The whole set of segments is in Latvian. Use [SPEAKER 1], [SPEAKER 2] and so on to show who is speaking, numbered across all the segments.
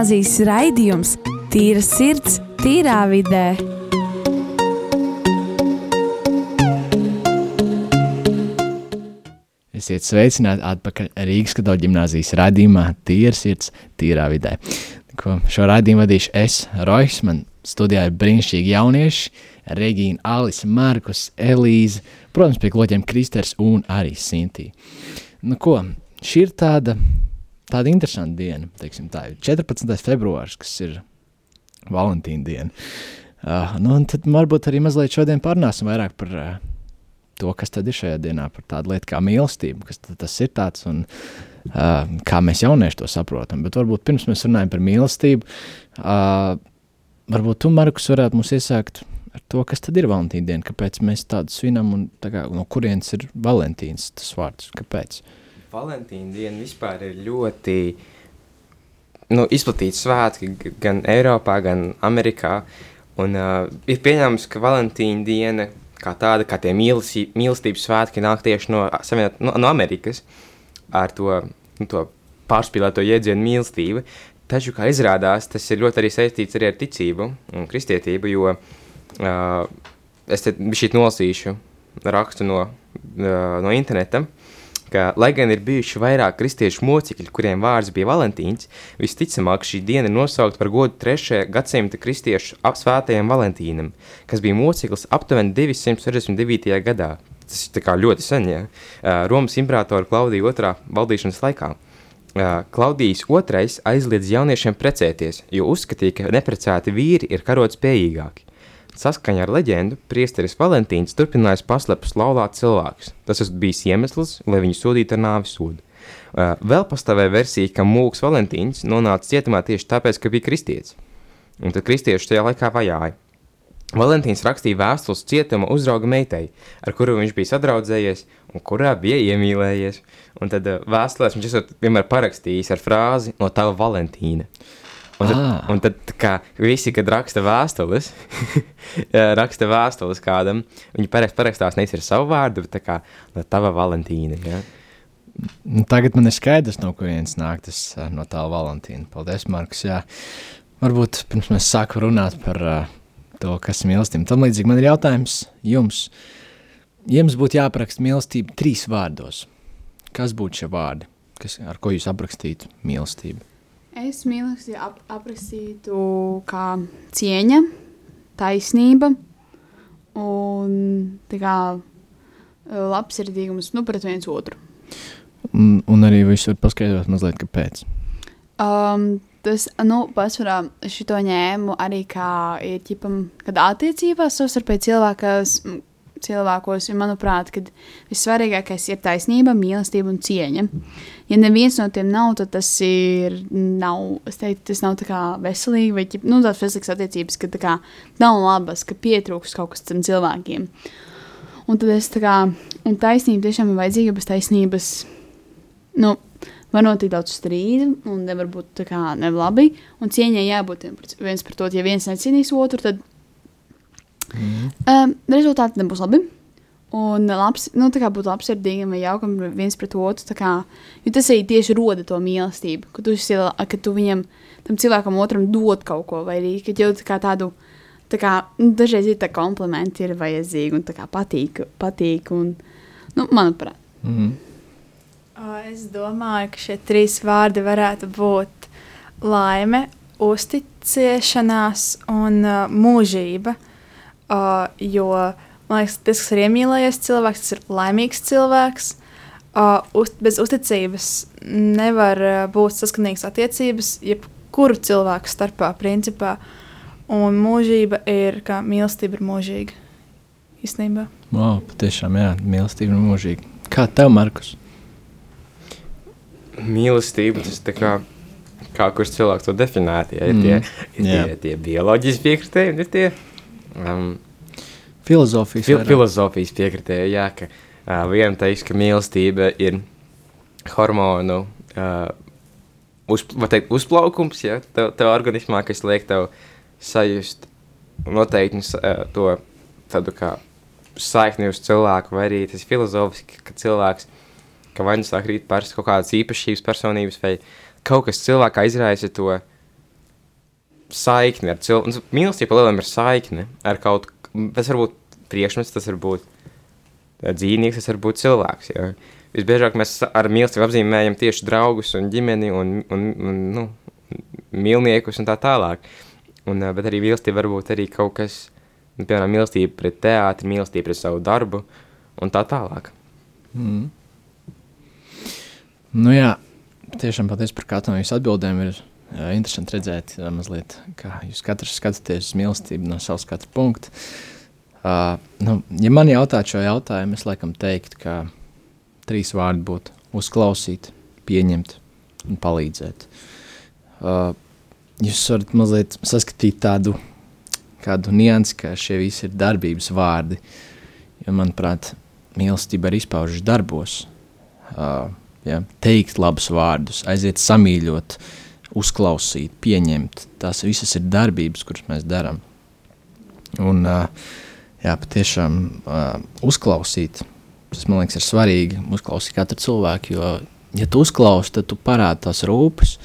[SPEAKER 1] gimnāzijas raidījums Tīra sirds, tīrā vidē.
[SPEAKER 2] Esiet sveicināti atpakaļ Rīgas katoļu ģimnāzijas raidījumā Tīra sirds, tīrā vidē. Ko šo raidījumu vadīšu es, Rojas, man studijā ir brīnišķīgi jaunieši, Regīna, Alis, Markus, Elīze, protams, pie kloķiem Kristers un arī Sintī. Nu ko, šī ir tāda, tāda interesanta diena, teiksim tā, 14. februārs, kas ir Valentīna diena. Uh, nu, tad varbūt arī mazliet šodien parunāsim vairāk par uh, to, kas tad ir šajā dienā, par tādu lietu kā mīlestība, kas tas ir tāds un uh, kā mēs jaunieši to saprotam. Bet varbūt pirms mēs runājam par mīlestību, uh, varbūt tu, Markus, varētu mums iesākt ar to, kas tad ir Valentīna diena, kāpēc mēs tādu svinam un tā kā, no kurienes ir Valentīns tas vārds, kāpēc?
[SPEAKER 3] Valentīna diena vispār ir ļoti nu, izplatīta svētki gan Eiropā, gan Amerikā. Un, uh, ir pieņēmums, ka Valentīna diena kā tāda, kā tie mīlestības, svētki nāk tieši no, no, no Amerikas ar to, nu, to pārspīlēto jēdzienu mīlestība. Taču, kā izrādās, tas ir ļoti arī saistīts arī ar ticību un kristietību, jo uh, es šeit nolasīšu rakstu no, uh, no interneta, ka, lai gan ir bijuši vairāk kristiešu mocekļi, kuriem vārds bija Valentīns, visticamāk šī diena ir nosaukta par godu 3. gadsimta kristiešu svētajam Valentīnam, kas bija moceklis aptuveni 269. gadā. Tas ir ļoti sen, ja? Romas imperatora Klaudija II valdīšanas laikā. Klaudijas II aizliedz jauniešiem precēties, jo uzskatīja, ka neprecēti vīri ir karot spējīgāki. Saskaņā ar leģendu, priesteris Valentīns turpinājis paslepus laulāt cilvēkus. Tas bija iemesls, lai viņu sodītu ar nāves sodu. Uh, vēl pastāvēja versija, ka mūks Valentīns nonāca cietumā tieši tāpēc, ka bija kristietis. Un tad kristieši tajā laikā vajāja. Valentīns rakstīja vēstules cietuma uzrauga meitai, ar kuru viņš bija sadraudzējies un kurā bija iemīlējies. Un tad uh, vēstulēs viņš esot vienmēr parakstījis ar frāzi no tava Valentīna. Un tad, ah. un tad kā visi, kad raksta vēstules, raksta vēstules kādam, viņi parakstās nevis ar savu vārdu, bet kā no tava Valentīna. Ja?
[SPEAKER 2] Nu, tagad man ir skaidrs, no kurienes nāk tas no tā Valentīna. Paldies, Marks. Jā. Varbūt pirms mēs sākam runāt par uh, to, kas ir mīlestība. Tam līdzīgi man ir jautājums jums. Jums būtu jāapraksta mīlestība trīs vārdos. Kas būtu šie vārdi, kas, ar ko jūs aprakstītu mīlestību?
[SPEAKER 4] Es mīlestību ap, aprakstītu kā cieņa, taisnība un kā, labsirdīgums nu, pret viens otru.
[SPEAKER 2] Un, un arī jūs varat paskaidrot mazliet, kāpēc?
[SPEAKER 4] Um, tas, nu, pasvarā šito ņēmu arī kā ir, ķipam, kad attiecībās savstarpēji cilvēkas cilvēkos, jo, manuprāt, vissvarīgākais ir taisnība, mīlestība un cieņa. Ja neviens no tiem nav, tad tas ir, nav, teiktu, tas nav veselīgi, vai nu, tādas veselīgas attiecības, ka kā, nav labas, ka pietrūks kaut kas tam cilvēkiem. Un tad es tā kā, un taisnība tiešām ir vajadzīga, bez taisnības, nu, var notikt daudz strīdu, un nevar būt tā kā nevi un cieņai jābūt viens pret otru. Ja viens necienīs otru, tad Mm. Um, rezultāti nebūs labi. Un labs, nu, tā kā būt labsirdīgam vai jaukam viens pret otru. Kā, jo tas arī tieši roda to mīlestību, ka tu, esi, ka tu viņam, tam cilvēkam otram dod kaut ko, vai arī ka jau tā kā tādu. Tā kā, nu, dažreiz ir tā komplimenti, ir vajadzīgi un kā, patīk, patīk un, nu, manuprāt. Mm -hmm.
[SPEAKER 5] Es domāju, ka šie trīs vārdi varētu būt laime, uzticēšanās un uh, mūžība. Uh, Uh, jo man liekas, tas, kas ir iemīlējies cilvēks, tas ir laimīgs cilvēks. Uh, uz, bez uzticības nevar uh, būt saskanīgas attiecības, jebkuru cilvēku starpā, principā. Un mūžība ir, kā mīlestība ir mūžīga. Īstenībā.
[SPEAKER 2] Wow, patiešām, jā, mīlestība ir mūžīga. Kā tev, Markus?
[SPEAKER 3] Mīlestība, tas tā kā, kā kurš cilvēks to definētu, ja ir tie, mm. ir tie, tie bioloģiski piekritēji, ir tie Um,
[SPEAKER 2] filozofijas,
[SPEAKER 3] fil filozofijas piekritēja, jā, ka uh, viena teiks, ka mīlestība ir hormonu uh, uz, teikt, uzplaukums, ja, tev, tev organismā, kas liek tev sajust noteikti uh, to tādu kā saikni uz cilvēku, vai arī tas filozofiski, ka cilvēks, ka vai nu sāk rīt pārst kaut kādas īpašības personības, vai kaut kas cilvēkā izraisa to saikni ar cilvēku. Mīlestība lielām ir saikne ar kaut ko. Tas var būt priekšmets, tas var būt eh, dzīvnieks, tas var būt cilvēks. Jo. Visbiežāk mēs ar mīlestību apzīmējam tieši draugus un ģimeni un, un, un nu, mīlniekus un tā tālāk. Un, eh, bet arī mīlestība var būt arī kaut kas, nu, piemēram, mīlestība pret teātri, mīlestība pret savu darbu un tā tālāk.
[SPEAKER 2] Mm. Nu jā, tiešām paldies par katru no jūsu atbildēm. Ir interesanti redzēt, mazliet, kā jūs katrs skatāties uz mīlestību no savas skatu punkta. Uh, nu, ja man jautātu šo jautājumu, es laikam teiktu, ka trīs vārdi būtu uzklausīt, pieņemt un palīdzēt. Uh, jūs varat mazliet saskatīt tādu kādu niansi, ka šie visi ir darbības vārdi. Jo, manuprāt, mīlestība arī izpaužas darbos. Uh, ja, teikt labus vārdus, aiziet samīļot, uzklausīt, pieņemt. Tās visas ir darbības, kuras mēs darām. Un, jā, patiešām uzklausīt, tas man liekas, ir svarīgi. Uzklausīt katru cilvēku, jo, ja tu uzklausi, tad tu parādi tās rūpes.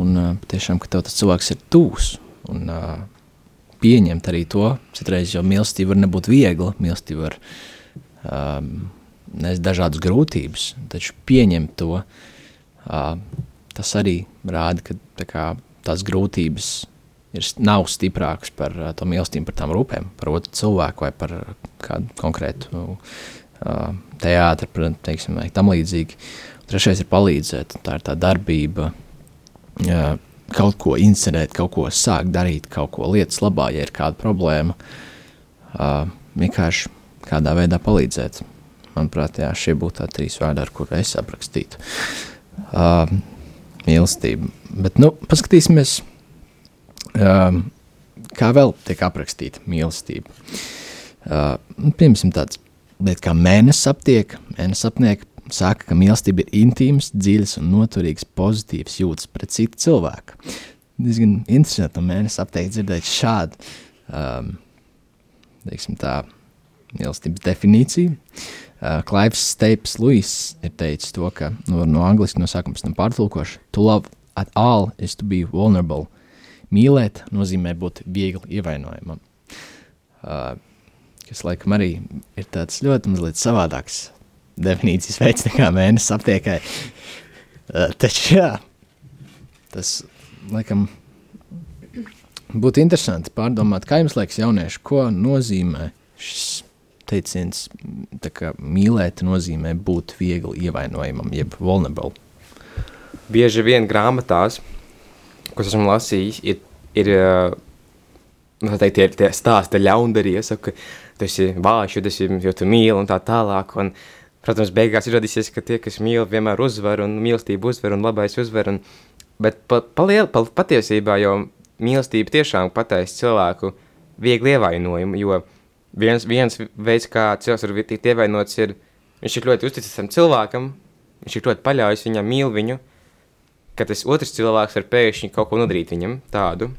[SPEAKER 2] Un patiešām, ka tev tas cilvēks ir tūs. Un, pieņemt arī to, citreiz, jo mīlestība var nebūt viegla, mīlestība var um, nes dažādas grūtības, taču pieņemt to, uh, tas arī rāda, ka kā, tās grūtības ir, nav stiprākas par uh, to mīlestību, par tām rūpēm, par otru cilvēku vai par kādu konkrētu uh, teātri, teiksim, vai tam līdzīgi. Trešais ir palīdzēt, tā ir tā darbība, uh, kaut ko inscenēt, kaut ko sākt darīt, kaut ko lietas labā, ja ir kāda problēma, uh, vienkārši kādā veidā palīdzēt. Manuprāt, jā, šie būtu tā trīs vārdi, ar kuriem es aprakstītu uh, mīlestību. Bet, nu, paskatīsimies, uh, kā vēl tiek aprakstīta mīlestība. Uh, piemēram, tāds lietas kā mēnesis aptiek, mēnesis aptiek, saka, ka mīlestība ir intīms, dziļs un noturīgs, pozitīvs jūtas pret citu cilvēku. Diezgan interesanti no mēnesis apteikt dzirdēt šādu, um, teiksim tā, mīlestības definīciju. Uh, Klaivs Staples Lewis ir teicis to, ka nu, no angliski no sākuma tam pārtulkošu to love at all is to be vulnerable. Mīlēt nozīmē būt viegli ievainojamam. Uh, kas laikam arī ir tāds ļoti mazliet savādāks definīcijas veids nekā mēnesis aptiekai. Uh, taču jā, tas laikam būtu interesanti pārdomāt, kā jums liekas jaunieši, ko nozīmē šis teiciens, ka mīlēt nozīmē būt viegli ievainojamam, jeb vulnerable.
[SPEAKER 3] Bieži vien grāmatās, ko esmu lasījis, ir, ir nu, teikt, tie, tie stāsti ļaundarī, ja saka, ka tu esi vājš, jo, esi, jo tu mīli un tā tālāk. Un, protams, beigās izrādīsies, ka tie, kas mīl, vienmēr uzvar un mīlestība uzvar un labais uzvar. Un, bet pa, pa liel, pa, patiesībā jau mīlestība tiešām pataisa cilvēku viegli ievainojumu, jo viens, viens veids, kā cilvēks var tikt ievainots, ir, viņš ir ļoti uzticams tam cilvēkam, viņš ir ļoti paļaujas viņam, mīl viņu, ka tas otrs cilvēks var pēkšņi kaut ko nodarīt viņam tādu,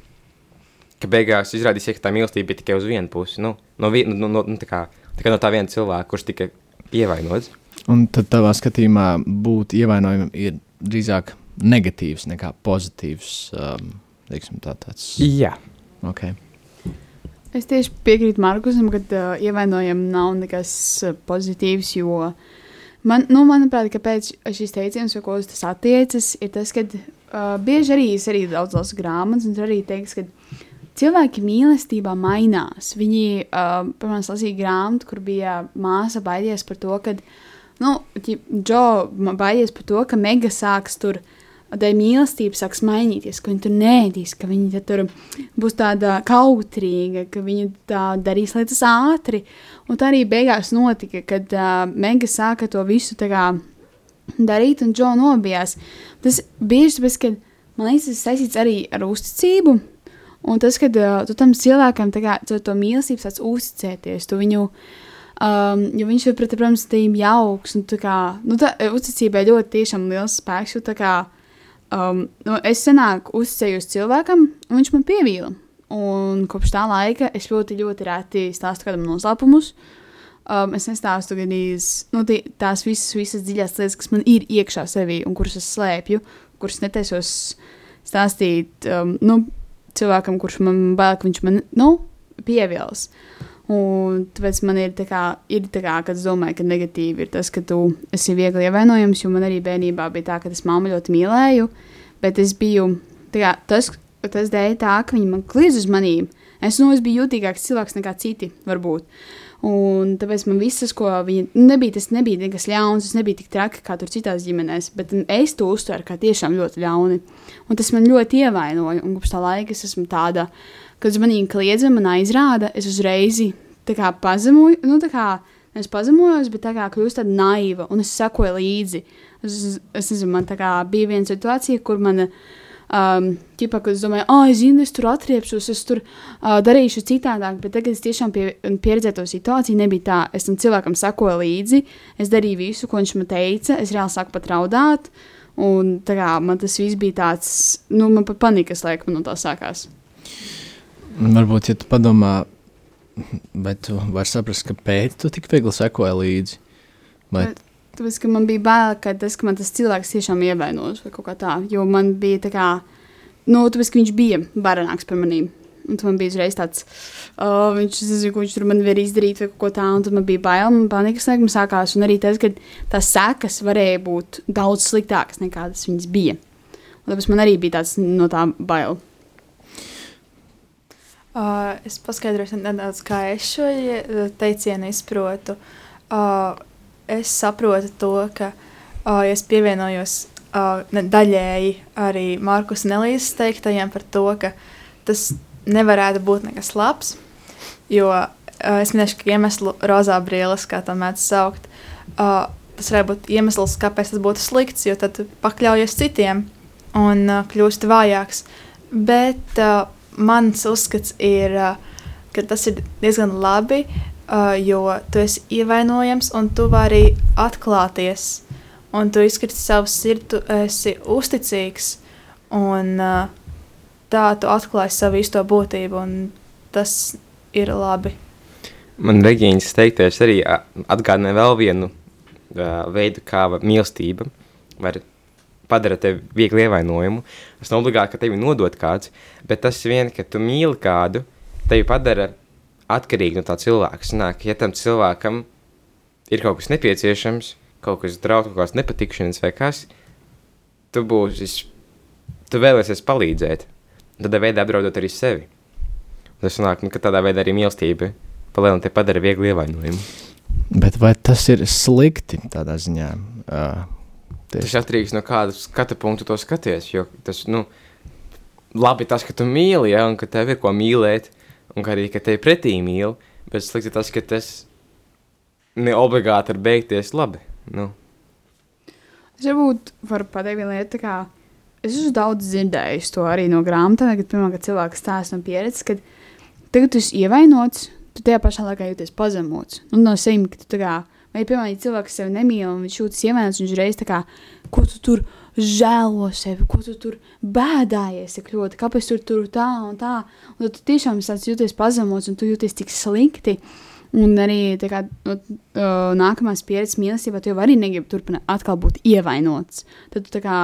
[SPEAKER 3] ka beigās izrādīsies, ka tā mīlestība bija tikai uz vienu pusi, nu, no, vi, no, no, nu, tā kā, tā kā no tā viena cilvēka, kurš tika ievainots.
[SPEAKER 2] Un tad tavā skatījumā būt ievainojumam ir drīzāk negatīvs nekā pozitīvs, um, teiksim tā tāds.
[SPEAKER 3] Jā.
[SPEAKER 2] Okay.
[SPEAKER 4] Es tieši piekrītu Markusam, ka uh, ievainojam nav nekas pozitīvs, jo man, nu, manuprāt, kāpēc šis teiciens, ko uz tas attiecas, ir tas, ka uh, bieži arī es arī daudz lasu grāmatas, un tur arī teiks, ka cilvēki mīlestībā mainās. Viņi, uh, piemēram, lasīja grāmatu, kur bija māsa baidies par to, ka, nu, Džo baidies par to, ka Mega sāks tur uh, dēļ mīlestības sāks mainīties, ka viņi tur nēdīs, ka viņi tur būs tāda kautrīga, ka viņi tā darīs lietas ātri. Un tā arī beigās notika, kad uh, Mega sāka to visu kā, darīt, un Džo nobijās. Tas bieži tāpēc, ka man liekas, tas saistīts arī ar uzticību. Un tas, kad uh, tu tam cilvēkam kā, to mīlestību sāc uzticēties, tu viņu Um, jo viņš ir, protams, tiem jauks. Un, kā, nu, tā uzticībai ļoti tiešām liels spēks. Jo, kā, Um, nu, es senāk uzticējos cilvēkam, un viņš man pievīla. Un kopš tā laika es ļoti, ļoti reti stāstu kādam noslēpumus. Um, es nestāstu gan nu, tī, tās visas, visas dziļās lietas, kas man ir iekšā sevī un kuras es slēpju, kuras netaisos stāstīt um, nu, cilvēkam, kurš man bail, ka viņš man nu, pievils. Un tāpēc man ir tā kā, ir tā kā, kad es domāju, ka negatīvi ir tas, ka tu esi viegli ievainojams, jo man arī bērnībā bija tā, ka es mammu ļoti mīlēju, bet es biju, kā, tas, tas dēļ tā, ka viņi man kliedz uz manīm. Es, nu, es biju jutīgāks cilvēks nekā citi, varbūt. Un tāpēc man viss, ko viņa nebija, tas nebija nekas ļauns, tas nebija tik traki kā tur citās ģimenēs, bet es to uztveru kā tiešām ļoti ļauni. Un tas man ļoti ievainoja, un kopš tā laika es esmu tāda, kad uz manī kliedza, man aizrāda, es uzreiz pazemoju, nu, tā kā es pazemojos, bet tā kā kļūst tāda naiva, un es sekoju līdzi. Es, es nezinu, man tā kā bija viena situācija, kur man. Um, ķipā, kad es domāju, ah, oh, es zinu, es tur atriepšos, es tur uh, darīšu citādāk, bet tagad es tiešām pie, pieredzēju to situāciju. Nebija tā, es tam cilvēkam sekoju līdzi, es darīju visu, ko viņš man teica, es reāli sāku pat raudāt. Un tā kā man tas viss bija tāds, nu, man pat panikas laika no tā sākās.
[SPEAKER 2] Varbūt, ja tu padomā, bet tu vari saprast, ka pēc tu tik viegli sekoja līdzi.
[SPEAKER 4] Vai... Tāpēc, ka man bija bail, ka tas, ka man tas cilvēks tiešām ievainos vai kaut kā tā, jo man bija tā kā, nu, tāpēc, ka viņš bija baranāks par manīm. Un man bija uzreiz tāds, oh, viņš zina, ko viņš tur man var izdarīt, vai ko tādu. Un tad man bija bail, man panikas laikam sākās. Un arī tas, ka tās sekas varēja būt daudz sliktākas nekā tas viņas bija. Un tāpēc man arī bija tāds no tā bail.
[SPEAKER 5] Uh, es paskaidrošu nedaudz, kā es šo teicienu izprotu. Uh, es saprotu to, ka, uh, ja es pievienojos uh, daļēji arī Markus Nelīzes teiktajiem par to, ka tas nevarētu būt nekas labs, jo uh, es minēšu, ka iemeslu rozā brīlis, kā tā mēdz saukt, uh, tas varētu būt iemesls, kāpēc tas būtu slikts, jo tad pakļaujies citiem un uh, kļūst vājāks. Bet uh, mans uzskats ir, ka tas ir diezgan labi, jo tu esi ievainojams un tu vari atklāties. Un tu izkriti savu sirdi, tu esi uzticīgs. Un tā tu atklāji savu īsto būtību, un tas ir labi.
[SPEAKER 3] Man Regīnas teiktais arī atgādināja vēl vienu uh, veidu, kā mīlestība var padara tevi viegli ievainojumu. Tas nav obligāti, ka tevi nodot kāds, bet tas vien, ka tu mīli kādu, tevi padara atkarīgi no tā cilvēka. Sanāk, ja tam cilvēkam ir kaut kas nepieciešams, kaut kas draudz, kaut kāds nepatikšanas vai kas, tu būsi, tu vēlēsies palīdzēt. Tādā veidā apdraudot arī sevi. Un tas sanāk, nu, ka tādā veidā arī mīlestība palielināt te padara viegli ievainojumu.
[SPEAKER 2] Bet vai tas ir slikti tādā ziņā? Uh,
[SPEAKER 3] Tieši. Tas atkarīgs no kāda skatu punktu to skaties. Jo tas, nu, labi tas, ka tu mīli, ja, un ka tev ir ko mīlēt, un arī, ka tevi pretī mīl, bet slikti tas, ka tas ne obligāti ir beigties labi. Nu.
[SPEAKER 4] Es varbūt varu pateikt vienu lietu, kā es esmu daudz dzirdējis to arī no grāmatām, kad, piemēram, kad cilvēks stāsta no pieredzes, kad tagad tu esi ievainots, tu tajā pašā laikā jūties pazemots. Un no sevis, ka tu tā kā Vai, piemēram, ja cilvēks sevi nemīl un viņš jūtas ievainots, viņš reiz tā kā, ko tu tur žēlo sevi, ko tu tur bēdājies tik ļoti, kāpēc tur tur tā un tā. Un tad tu tiešām jūties pazemots un tu jūties tik slikti. Un arī kā, no, uh, nākamās pieredzes mīlestībā, tu jau arī negribi turpināt atkal būt ievainots. Tad tu kā,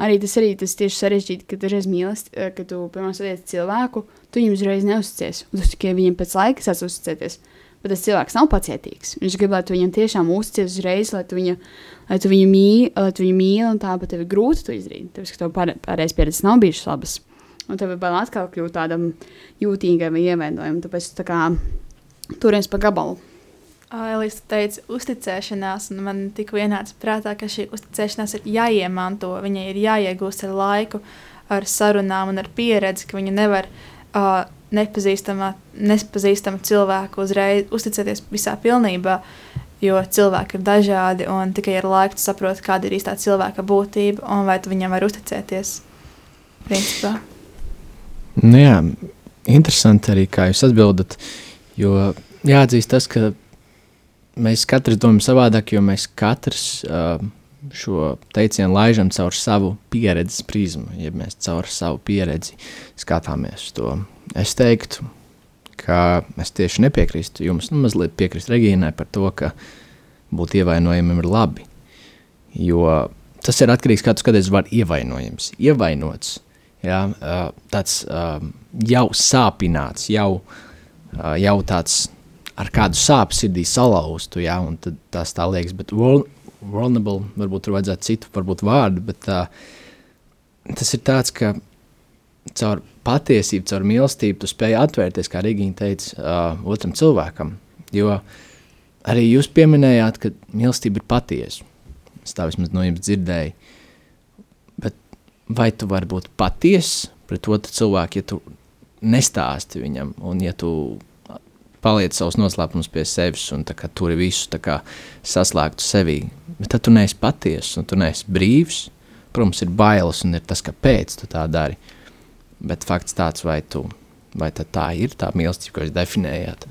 [SPEAKER 4] arī tas arī tas tieši sarežģīti, ka dažreiz mīlest, kad tu, piemēram, satiec cilvēku, tu viņam uzreiz neusticies, un tu tikai viņam pēc laika sāc uzticēties. Bet tas cilvēks nav pacietīgs. Viņš grib, lai tu viņam tiešām uzticies uzreiz, lai tu viņu, lai tu viņu mīli, lai tu viņu mīli, un tā, bet tev ir grūti to izdarīt. Tāpēc, ka tev pār, pārējais pieredzes nav bijušas labas. Un tev ir bail atkal kļūt tādam jūtīgam vai ievainojumam. Tāpēc tā kā turies pa gabalu.
[SPEAKER 5] Elīze teica, uzticēšanās, un man tikko ienāca prātā, ka šī uzticēšanās ir jāiemanto, viņai ir jāiegūst ar laiku, ar sarunām un ar pieredzi, ka viņa nevar uh, nepazīstama, nepazīstama cilvēku uzreiz uzticēties visā pilnībā. Jo cilvēki ir dažādi, un tikai ar laiku saproti, kāda ir īstā cilvēka būtība un vai tu viņam var uzticēties. Principā.
[SPEAKER 2] Nu jā, interesanti arī, kā jūs atbildat. Jo jāatzīst tas, ka mēs katrs domājam savādāk, jo mēs katrs uh, šo teicienu laižam caur savu pieredzes prizmu, ja mēs caur savu pieredzi skatāmies to es teiktu, ka es tieši nepiekrīstu jums, nu, mazliet piekrīstu Regīnai par to, ka būt ievainojamam ir labi. Jo tas ir atkarīgs no tā, kā tu skaties, var ievainojams. Ievainots ja, tāds jau sāpināts, jau, jau tāds ar kādu sāpju sirdī salauztu, ja, un tas tā liekas, bet vulnerable, varbūt tur vajadzētu citu, varbūt vārdu, bet uh, tas ir tāds, ka caur patiesību, caur mīlestību tu spēj atvērties, kā Rīgīna teica, uh, otram cilvēkam, jo arī jūs pieminējāt, ka mīlestība ir patiesa. Es tā vismaz no jums dzirdēju. Bet vai tu vari būt patiesa pret otru cilvēku, ja tu nestāsti viņam, un ja tu paliec savus noslēpumus pie sevis un kā, tur visu kā, saslēgtu sevī. Bet tad tu neesi patiesa un tu neesi brīvs. Protams, ir bailes un ir tas, kāpēc tu tā dari. Bet fakts tāds, vai, tu, vai tā ir tā mīlestība, ko jūs definējāt.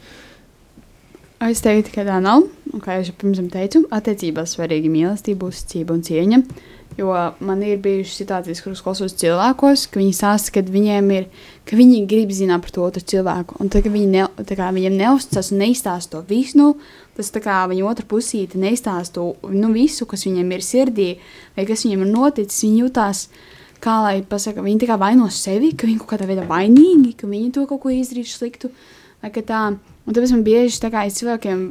[SPEAKER 4] Es teiktu, ka tā nav. Un, kā jau pirms tam teicu, attiecībās svarīga mīlestība, uzticība un cieņa. Jo man ir bijušas situācijas, kuras klausos cilvēkos, ka viņi stāsta, ka viņiem ir, ka viņi grib zināt par to otru cilvēku. Un tad, kad viņi ne, kā, viņiem neuzticas un neizstāsta to visu, nu, tas tā kā viņa otra pusīte neizstāsta nu, visu, kas viņiem ir sirdī, vai kas viņiem ir noticis. Viņi jutās, kā lai pasaka, viņi kā vaino sevi, ka viņi kaut kādā veidā vainīgi, ka viņi to kaut ko izdarījuši sliktu. Vai ka tā, un tāpēc man bieži tā kā es cilvēkiem,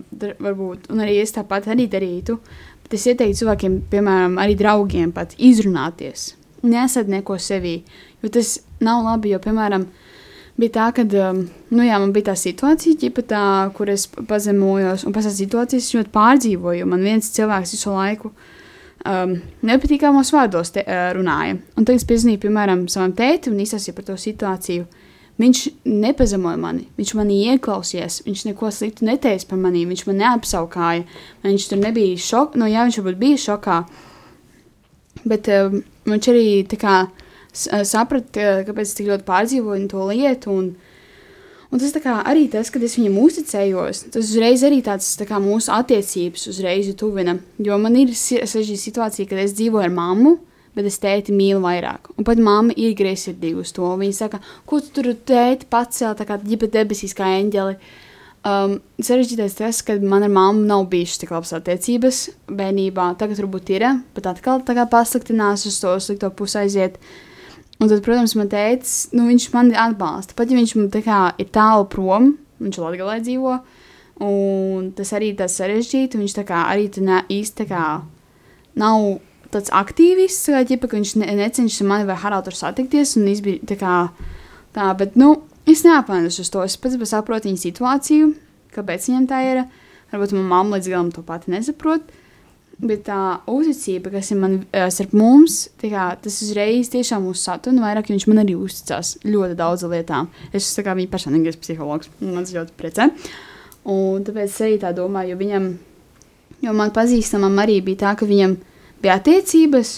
[SPEAKER 4] varbūt, un arī es tāpat arī darītu, Bet es ieteiktu cilvēkiem, piemēram, arī draugiem, pat izrunāties. Nesat neko sevī, jo tas nav labi. Jo, piemēram, bija tā, ka um, nu, jā, man bija tā situācija, ģipa, tā, kur es pazemojos, un pēc tam situācijas ļoti pārdzīvoju. Man viens cilvēks visu laiku um, nepatīkamos vārdos te, uh, runāja. Un tad es piezvanīju, piemēram, savam tētim un izsāstīju par to situāciju. Viņš nepazemoja mani, viņš manī ieklausījās, viņš neko sliktu neteica par mani, viņš man neapsaukāja. Viņš tur nebija šokā, no nu, jā, viņš varbūt bija šokā. Bet um, viņš arī kā, saprata, kāpēc es tik ļoti pārdzīvoju to lietu. Un, un tas kā, arī tas, kad es viņam uzticējos, tas uzreiz arī tāds tā kā, mūsu attiecības uzreiz tuvina. Jo man ir sarežģīta situācija, kad es dzīvoju ar mammu bet es tēti mīlu vairāk. Un pat mamma ir greizsirdīga uz to. Viņa saka, ko tu tur tēti pacēl, tā kā ģipa debesīs kā eņģeli. Um, sarežģītais tas, ka man ar mammu nav bijušas tik labas attiecības bērnībā. Tagad varbūt ir, bet atkal tā kā pasliktinās uz to slikto pusi aiziet. Un tad, protams, man teica, nu, viņš man atbalsta. Pat ja viņš man tā kā ir tālu prom, viņš Latgalē dzīvo, un tas arī tas sarežģīti, viņš tā kā arī tu ne, īsti tā kā nav tāds aktīvists, kā ģipa, ka viņš ne, necenšas ar mani vai Haraldu satikties. Un viņš bija tā kā tā, bet, nu, es neapvainos uz to. Es pats saprotu viņa situāciju, kāpēc viņam tā ir. Varbūt manā mamma līdz galam to pati nesaprot. Bet tā uzticība, kas ir man starp mums, kā, tas uzreiz tiešām uzsāta vairāk, jo viņš man arī uzticās ļoti daudz lietām. Es esmu viņa personīgais psihologs, un man tas ļoti priecē. Un tāpēc es arī tā domāju, jo viņam, jo man pazīstamam arī bija tā, ka viņam bija attiecības.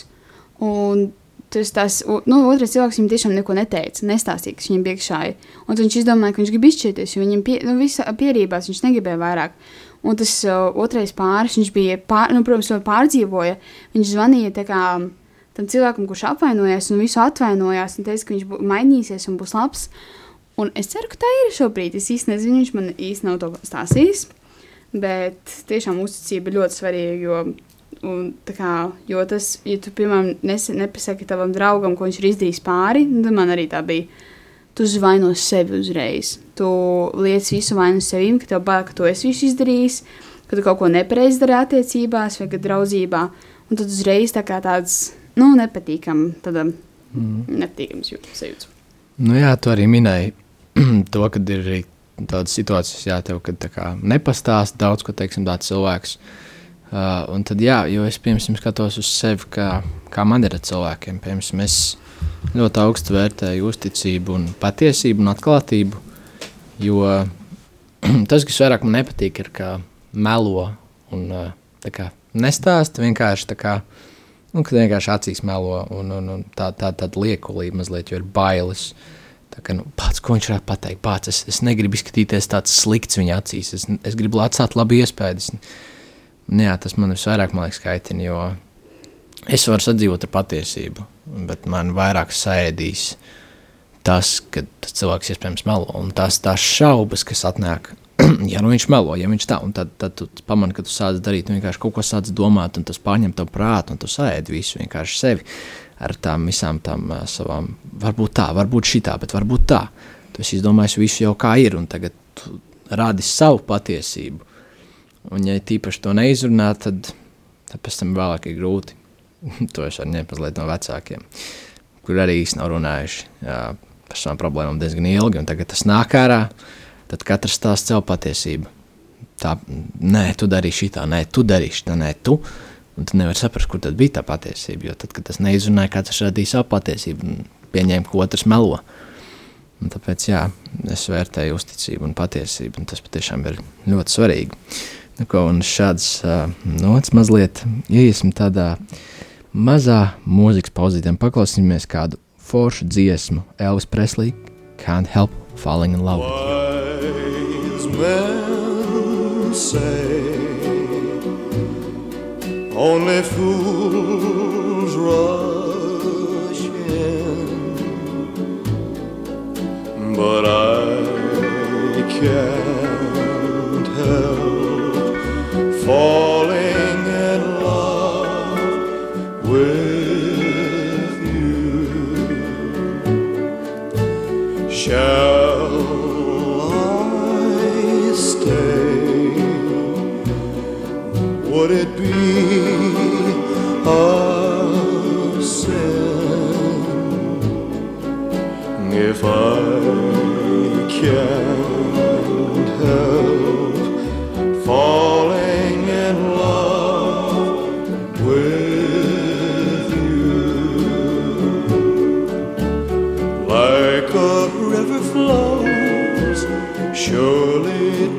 [SPEAKER 4] Un tas tas, nu, otrs cilvēks viņam tiešām neko neteica, nestāstīja, kas viņam bija iekšā. Un viņš izdomāja, ka viņš grib izšķirties, jo viņam pie, nu, pierībās viņš negribēja vairāk. Un tas uh, otrais pāris, viņš bija, pār, nu, protams, ļoti pārdzīvoja. Viņš zvanīja kā, tam cilvēkam, kurš apvainojās un visu atvainojās, un teica, ka viņš bū, mainīsies un būs labs. Un es ceru, ka tā ir šobrīd. Es īsti nezinu, viņš man īsti nav to stāstījis. Bet tiešām uzticība ir ļoti svarīga, jo Un, kā, jo tas, ja tu, piemēram, nepasaki tavam draugam, ko viņš ir izdarījis pāri, tad man arī tā bija. Tu zvaino sevi uzreiz. Tu liec visu vainu sevim, ka tev bail, ka tu esi visu izdarījis, ka tu kaut ko nepareizi dari attiecībās vai draudzībā. Un tad uzreiz tā kā tāds, nu, nepatīkam, tāda mm. nepatīkams sajūta.
[SPEAKER 2] Nu jā, tu arī minēji to, ka ir arī tādas situācijas, jā, tev, kad nepastāst daudz, ko, teiksim, tāds cilvēks. Uh, un tad, jā, jo es piemēram skatos uz sevi, kā, kā man ir ar cilvēkiem. Piemēram, es ļoti augstu vērtēju uzticību, un patiesību un atklātību. Jo tas, kas vairāk man nepatīk, ir kā melo un uh, kā, nestāst vienkārši tā kā. Nu, kad vienkārši acīs melo un, un, un tā, tā, tāda liekulība mazliet, jo ir bailes. Tā kā, nu, pats, ko viņš varētu pateikt, pats, es, es negribu izskatīties tāds slikts viņa acīs, es, es gribu atstāt labu iespēju. Nu jā, tas man visvairāk liekas, kaitina, jo es varu sadzīvot ar patiesību, bet man vairāk sēdīs tas, ka tas cilvēks iespējams melo. Un tās, tās šaubas, kas atnāk, ja nu viņš melo, ja viņš tā, un tad, tad tu pamani, ka tu sāc darīt, vienkārši kaut ko sāc domāt, un tas pārņem tavu prātu, un tu sēdi visu vienkārši sevi. ar tām visām tām uh, savām, varbūt tā, varbūt šitā, bet varbūt tā. Tu esi izdomājis visu jau kā ir, un tagad tu rādi savu patiesību. Un, ja tīpaši to neizrunā, tad, tad pēc tam vēlāk ir grūti. to es varu ņemt mazliet no vecākiem, kur arī īsti nav runājuši jā, par savām problēmām diezgan ilgi. Un tagad tas nāk ārā, tad katrs stāsta savu patiesību. Tā, nē, tu darīsi šitā, nē, tu darīsi šitā, nē, tu. Un tu nevari saprast, kur tad bija tā patiesība. Jo tad, kad tas neizrunāja, katrs radīja savu patiesību un pieņēma, ka otrs melo. Un tāpēc jā, es vērtēju uzticību un patiesību, un tas patiešām ir ļoti svarīgi. Un šāds nots mazliet ieiesim tādā mazā mūzikas pauzītēm. Paklausīsimies kādu foršu dziesmu Elvis Presley Can't Help Falling in Love.
[SPEAKER 6] Wise men say only fools rush in, but I can't falling in love with you. Shall I stay? Would it be a sin if I a river flows. Surely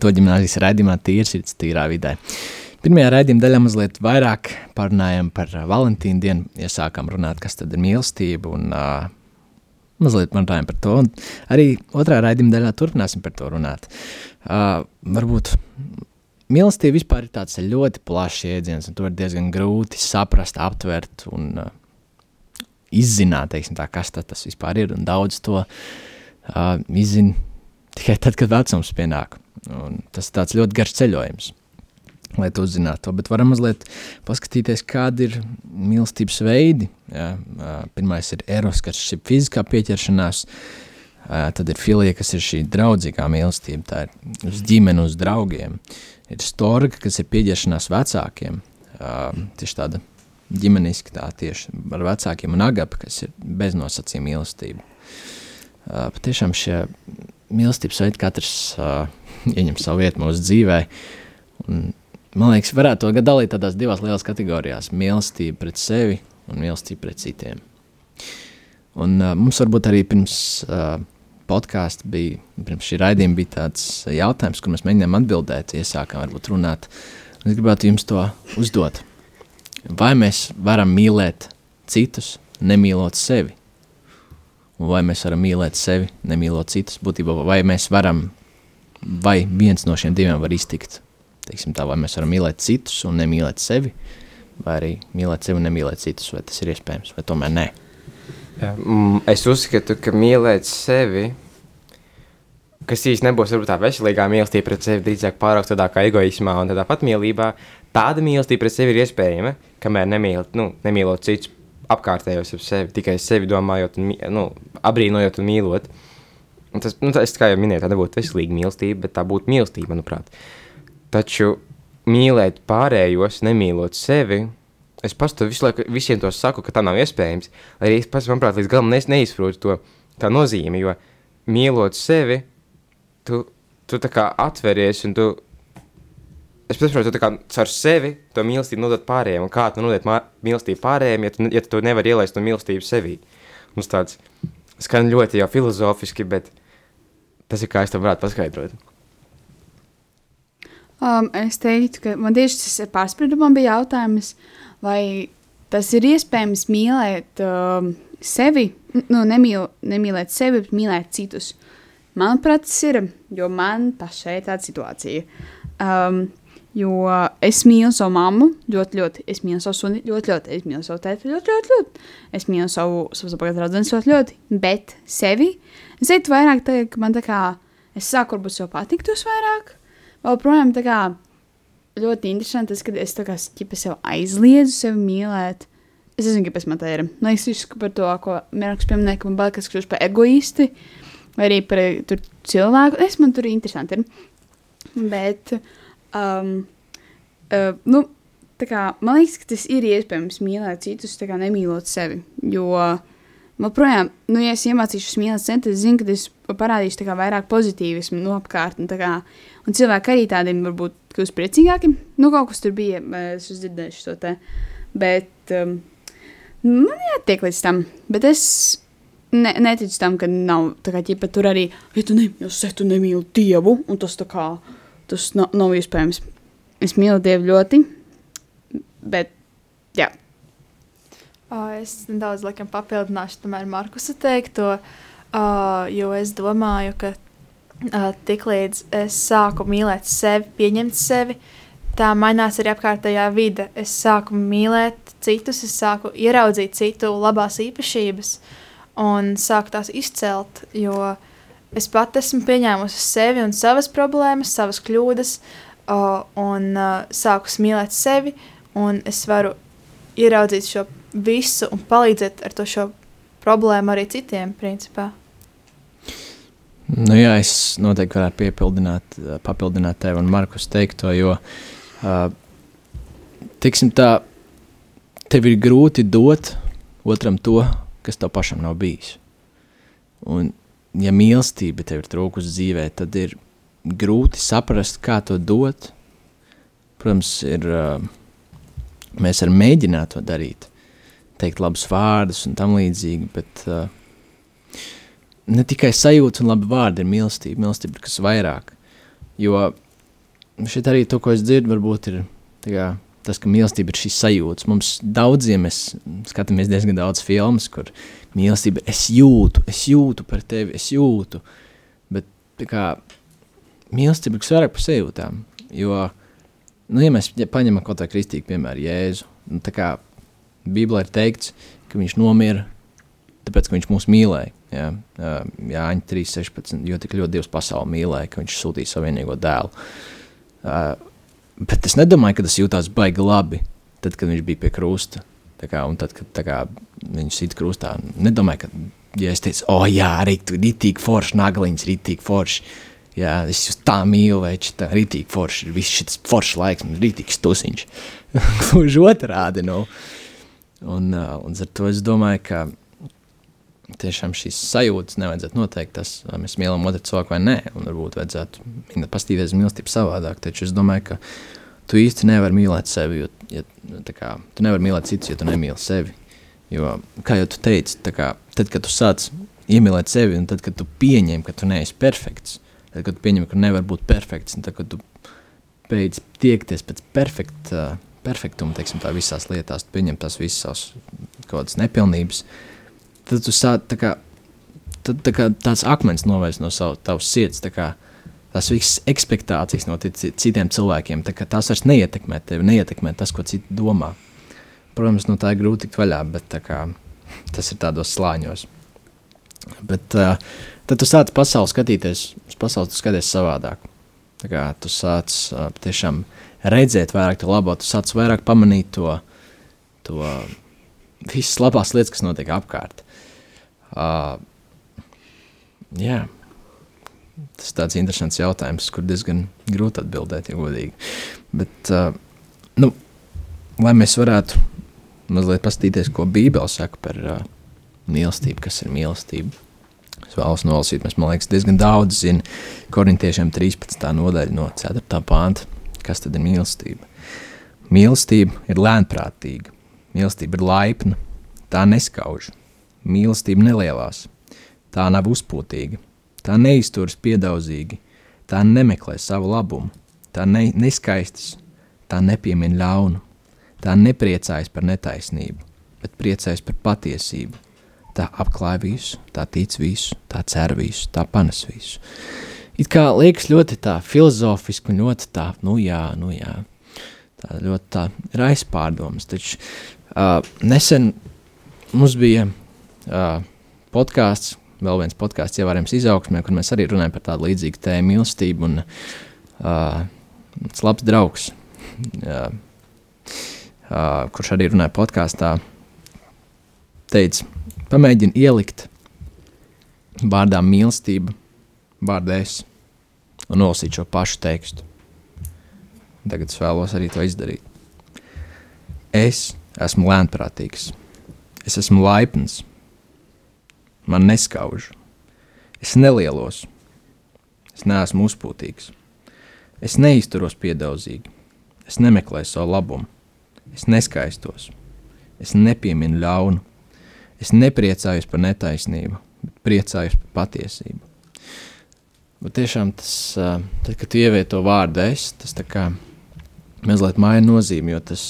[SPEAKER 2] katoļu ģimnāzijas raidījumā Tīrsirds tīrā vidē. Pirmajā raidījuma daļā mazliet vairāk parunājām par Valentīnu dienu, iesākām runāt, kas tad ir mīlestība un uh, mazliet runājām par to. Un arī otrā raidījuma daļā turpināsim par to runāt. Uh, varbūt mīlestība vispār ir tāds ļoti plašs jēdziens, un to ir diezgan grūti saprast, aptvert un uh, izzināt, teiksim, tā, kas tad tas vispār ir. Daudz to uh, izzina tikai tad, kad vecums pienāk. Un tas ir ļoti garš ceļojums, lai to uzzinātu. To. Bet varam mazliet paskatīties, kādi ir mīlestības veidi. Uh, Pirmais ir eros, kas ir fiziskā pieķeršanās. Tad ir filija, kas ir šī draudzīgā mīlestība, tā ir uz ģimeni, uz draugiem. Ir storga, kas ir pieķeršanās vecākiem. Tieši tāda ģimeniska, tā tieši ar vecākiem, un agapa, kas ir beznosacījuma mīlestība. Patiešām šie mīlestības veidi katrs uh, ieņem savu vietu mūsu dzīvē. Un, man liekas, varētu to dalīt tādās divās lielās kategorijās - mīlestība pret sevi un mīlestība pret citiem. Un, uh, mums varbūt arī pirms uh, podkāsta bija, pirms šī raidījuma bija tāds jautājums, kur mēs mēģinājām atbildēt, iesākām varbūt runāt. Es gribētu jums to uzdot. vai mēs varam mīlēt citus, nemīlot sevi? Vai mēs varam mīlēt sevi, nemīlot citus? Būtībā, vai mēs varam, vai viens no šiem diviem var iztikt? Teiksim tā, vai mēs varam mīlēt citus un nemīlēt sevi, vai arī mīlēt sevi un nemīlēt citus, vai tas ir iespējams, vai tomēr nē.
[SPEAKER 3] Jā, mm, es uzskatu, ka mīlēt sevi, kas īsti nebūs varbūt tā veselīgā mīlestība pret sevi, drīzāk pārāk tādā kā egoismā un tādā patmīlībā, tāda mīlestība pret sevi ir iespējama, kamēr nemīl, nu, nemīlot citus apkārtējos ap sevi, tikai sevi domājot, un, nu, abrīnojot un mīlot. Un tas, nu, tas, kā jau minēju, tā nebūtu veselīga mīlestība, bet tā būtu mīlestība, manuprāt. Taču mīlēt pārējos, nemīlot sevi, es pats to visu laiku visiem to saku, ka tā nav iespējams. Lai arī es pats, manuprāt, līdz galam nes- neizprotu to tā nozīmi, jo mīlot sevi, tu, tu tā kā atveries un tu, es saprotu, kā caur sevi to mīlestību nodot pārējiem, un kā tu nodot mīlestību pārējiem, ja tu, ja tu nevari ielaist to mīlestību sevī. Mums tāds skan ļoti jau filozofiski, bet tas ir kā es to varētu paskaidrot.
[SPEAKER 4] Um, es teiktu, ka man tieši tas ir pārspīdumam bija jautājums, vai tas ir iespējams mīlēt um, sevi, nu, nemīl, nemīlēt sevi, bet mīlēt citus. Manuprāt, tas ir, jo man pašai tāda situācija. Um, jo es mīlu savu mammu ļoti, ļoti. Es mīlu savu suni ļoti, ļoti. Es mīlu savu tēti ļoti, ļoti. ļoti. Es mīlu savu, savu pagaidu draugu ļoti, ļoti. Bet sevi, es teiktu vairāk, tā, ka man tā kā, es sāku varbūt sev patiktos vairāk. Vēl projām tā kā ļoti interesanti tas, ka es tā kā ķipa sev aizliedzu sevi mīlēt. Es nezinu, kāpēc man tā ir. Nu, es izsku par to, ko Mērķis pieminēja, ka man bail, ka es kļūšu par egoisti, vai arī par eh, cilvēku. Es man tur interesanti ir. Bet, um, uh, nu, kā, man liekas, ka tas ir iespējams mīlēt citus, kā nemīlot sevi. Jo, man projām, nu, ja es iemācīšos mīlēt sevi, tad es zinu, ka es parādīšu kā vairāk pozitīvismu no apkārt. Un, tā kā, un cilvēki arī tādiem varbūt kļūst priecīgāki. Nu, kaut kas tur bija, eh, es esmu dzirdējuši to te. Bet um, man jātiek līdz tam. Bet es ne, neticu tam, ka nav tā kā ķipa tur arī, ja tu nemīli sevi, tu nemīli Dievu, un tas tā kā, tas nav, nav iespējams. Es mīlu Dievu ļoti, bet, jā.
[SPEAKER 5] Es nedaudz laikam, papildināšu tomēr Markusa teikto, uh, jo es domāju, ka uh, tiklīdz es sāku mīlēt sevi, pieņemt sevi, tā mainās arī apkārtējā vide. Es sāku mīlēt citus, es sāku ieraudzīt citu labās īpašības un sāku tās izcelt, jo es pat esmu pieņēmusi sevi un savas problēmas, savas kļūdas, uh, un uh, sāku mīlēt sevi, es varu ieraudzīt šo visu un palīdzēt ar to šo problēmu arī citiem, principā.
[SPEAKER 2] Nu, jā, es noteikti varētu piepildināt, papildināt tevi un Markus teikto, jo, uh, tiksim tā, tev ir grūti dot otram to, kas tev pašam nav bijis. Un, ja mīlestība tev ir trūkusi dzīvē, tad ir grūti saprast, kā to dot. Protams, ir, mēs varam mēģināt to darīt, teikt labus vārdus un tam līdzīgi, bet ne tikai sajūta un labi vārdi ir mīlestība, mīlestība ir kas vairāk. Jo šeit arī to, ko es dzirdu, varbūt ir kā, tas, ka mīlestība ir šīs sajūtas. Mums daudziem mēs skatāmies diezgan daudz filmas, kur mīlestība es jūtu, es jūtu par tevi, es jūtu. Bet kā mīlestība ir vairāk par sajūtām. Jo, nu, ja mēs paņemam kaut kā kristīgu piemēru Jēzu, nu, tā kā Bībelē ir teikts, ka viņš nomira, tāpēc, ka viņš mūs mīlēja. Jā, jā 3.16. Jo tik ļoti Dievs pasauli mīlēja, ka viņš sūtīja savu vienīgo dēlu. Uh, bet es nedomāju, ka tas jutās baigi labi, tad, kad viņš bija pie krusta. Kā, un tad, kad kā, viņš sit krustā, nedomāju, ka, ja es teicu, o oh, jā, arī tu ritīgi forši, nagliņas ritīgi forši, jā, es jūs tā mīlu, vai tā ritīgi forši, viss šis foršs laiks, man ritīgi stusiņš. Gluži otrādi, nu. Un, uh, un ar to es domāju, ka tiešām šīs sajūtas nevajadzētu noteikt, tas, vai mēs mīlam otru cilvēku vai nē. Un varbūt vajadzētu pastīties mīlestību savādāk. Taču es domāju, ka tu īsti nevari mīlēt sevi, jo ja, kā, tu nevari mīlēt citus, ja tu nemīli sevi. Jo, kā jau tu teici, kā, tad, kad tu sāc iemīlēt sevi, un tad, kad tu pieņem, ka tu neesi perfekts, tad, kad tu pieņem, ka nevar būt perfekts, un tad, kad tu beidz tiekties pēc perfekta perfektumu, teiksim, tā visās lietās, tu pieņem tās visas savas kaut kādas nepilnības, tad tu sāc tā kā, tad, tā kā tāds akmens novērst no savu, tavas sirds, tā kā tās visas ekspektācijas no ci- citiem cilvēkiem, tās vairs neietekmē tevi, neietekmē tas, ko citi domā. Protams, no tā ir grūti tikt vaļā, bet kā, tas ir tādos slāņos. Bet uh, tad tu sāc pasauli skatīties, uz pasauli skaties savādāk. Tā kā tu sāc uh, tiešām redzēt vairāk to labo, tu sāc vairāk pamanīt to, to visas labās lietas, kas notiek apkārt. Uh, jā, tas ir tāds interesants jautājums, kur diezgan grūti atbildēt, ja godīgi. Bet, uh, nu, lai mēs varētu mazliet paskatīties, ko Bībele saka par uh, mīlestību, kas ir mīlestība. Es vēlos nolasīt, mēs, man liekas, diezgan daudz zinām korintiešiem 13. nodaļa no 4. pānta, kas tad ir mīlestība. Mīlestība ir lēnprātīga, mīlestība ir laipna, tā neskauž, mīlestība nelielās, tā nav uzpūtīga, tā neizturas piedaudzīgi, tā nemeklē savu labumu, tā ne, neskaistas, tā nepiemina ļaunu, tā nepriecājas par netaisnību, bet priecājas par patiesību. Tā apklāj visu, tā tic visu, tā cer visu, tā panes visu. It kā liekas ļoti tā filozofiski un ļoti tā, nu jā, nu jā, tā ļoti tā ir aizpārdomas. Taču uh, nesen mums bija uh, podkāsts, vēl viens podkāsts, ievērojams izaugsmē, kur mēs arī runājam par tādu līdzīgu tēmu mīlestību un uh, labs draugs. Uh, uh, kurš arī runāja podkāstā, teica, pamēģini ielikt vārdā mīlestība, vārdā es, un nolasīt šo pašu tekstu. Tagad es vēlos arī to izdarīt. Es esmu lēnprātīgs, es esmu laipns, man neskauž, es nelielos, es neesmu uzpūtīgs, es neizturos piedaudzīgi, es nemeklēju savu labumu, es neskaistos, es nepieminu ļaunu, es nepriecājos par netaisnību, bet priecājos par patiesību. Bet tiešām tas, tad, kad ievieto to vārdu es, tas tā kā mazliet maina nozīmi, jo tas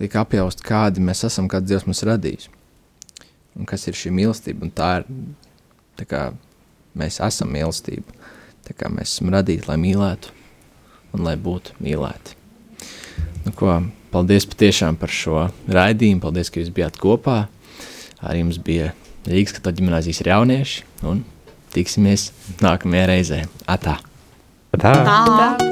[SPEAKER 2] liek apjaust, kādi mēs esam, kāds Dievs mums radījis. Un kas ir šī mīlestība, un tā ir, tā kā mēs esam mīlestība, tā kā mēs esam radīti, lai mīlētu un lai būtu mīlēti. Nu, ko, paldies patiešām par šo raidījumu, paldies, ka jūs bijāt kopā. Arī jums bija Rīgas katoļu ģimnāzijas jaunieši, un tiksimies nākamajā reizē. Atā!
[SPEAKER 3] Tā.
[SPEAKER 4] Tā.